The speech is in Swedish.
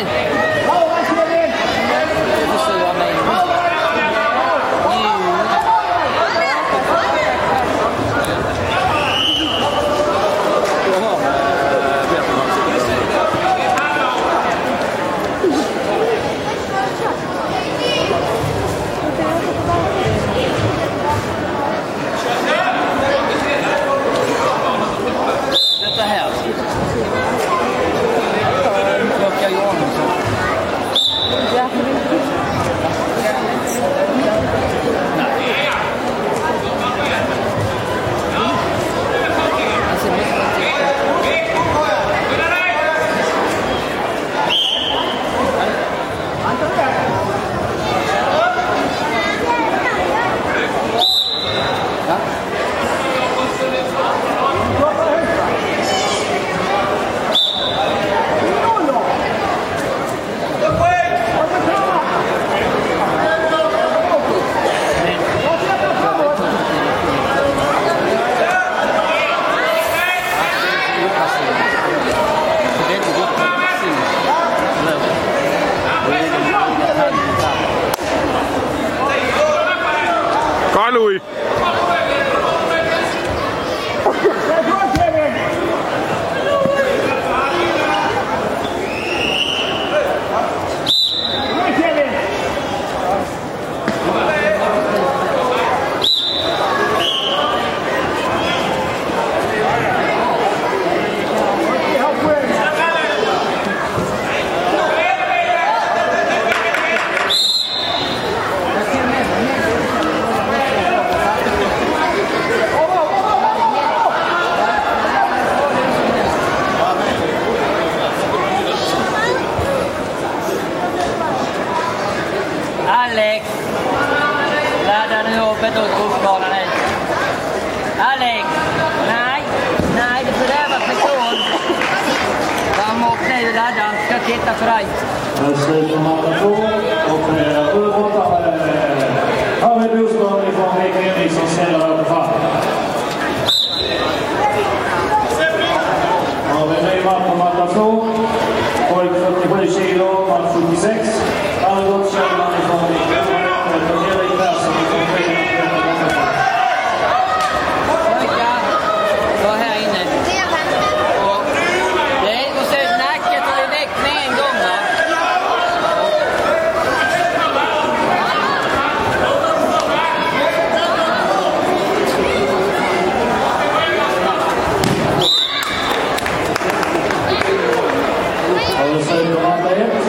nu. Kom Louis! Alex! Ladda jobbet upp ett åt golfbanan ut. Alex! Nej, nej, det får där vara person. Kom upp nu, ladda. Ska titta för dig. Slut slutar matchen två och opererar Ulrik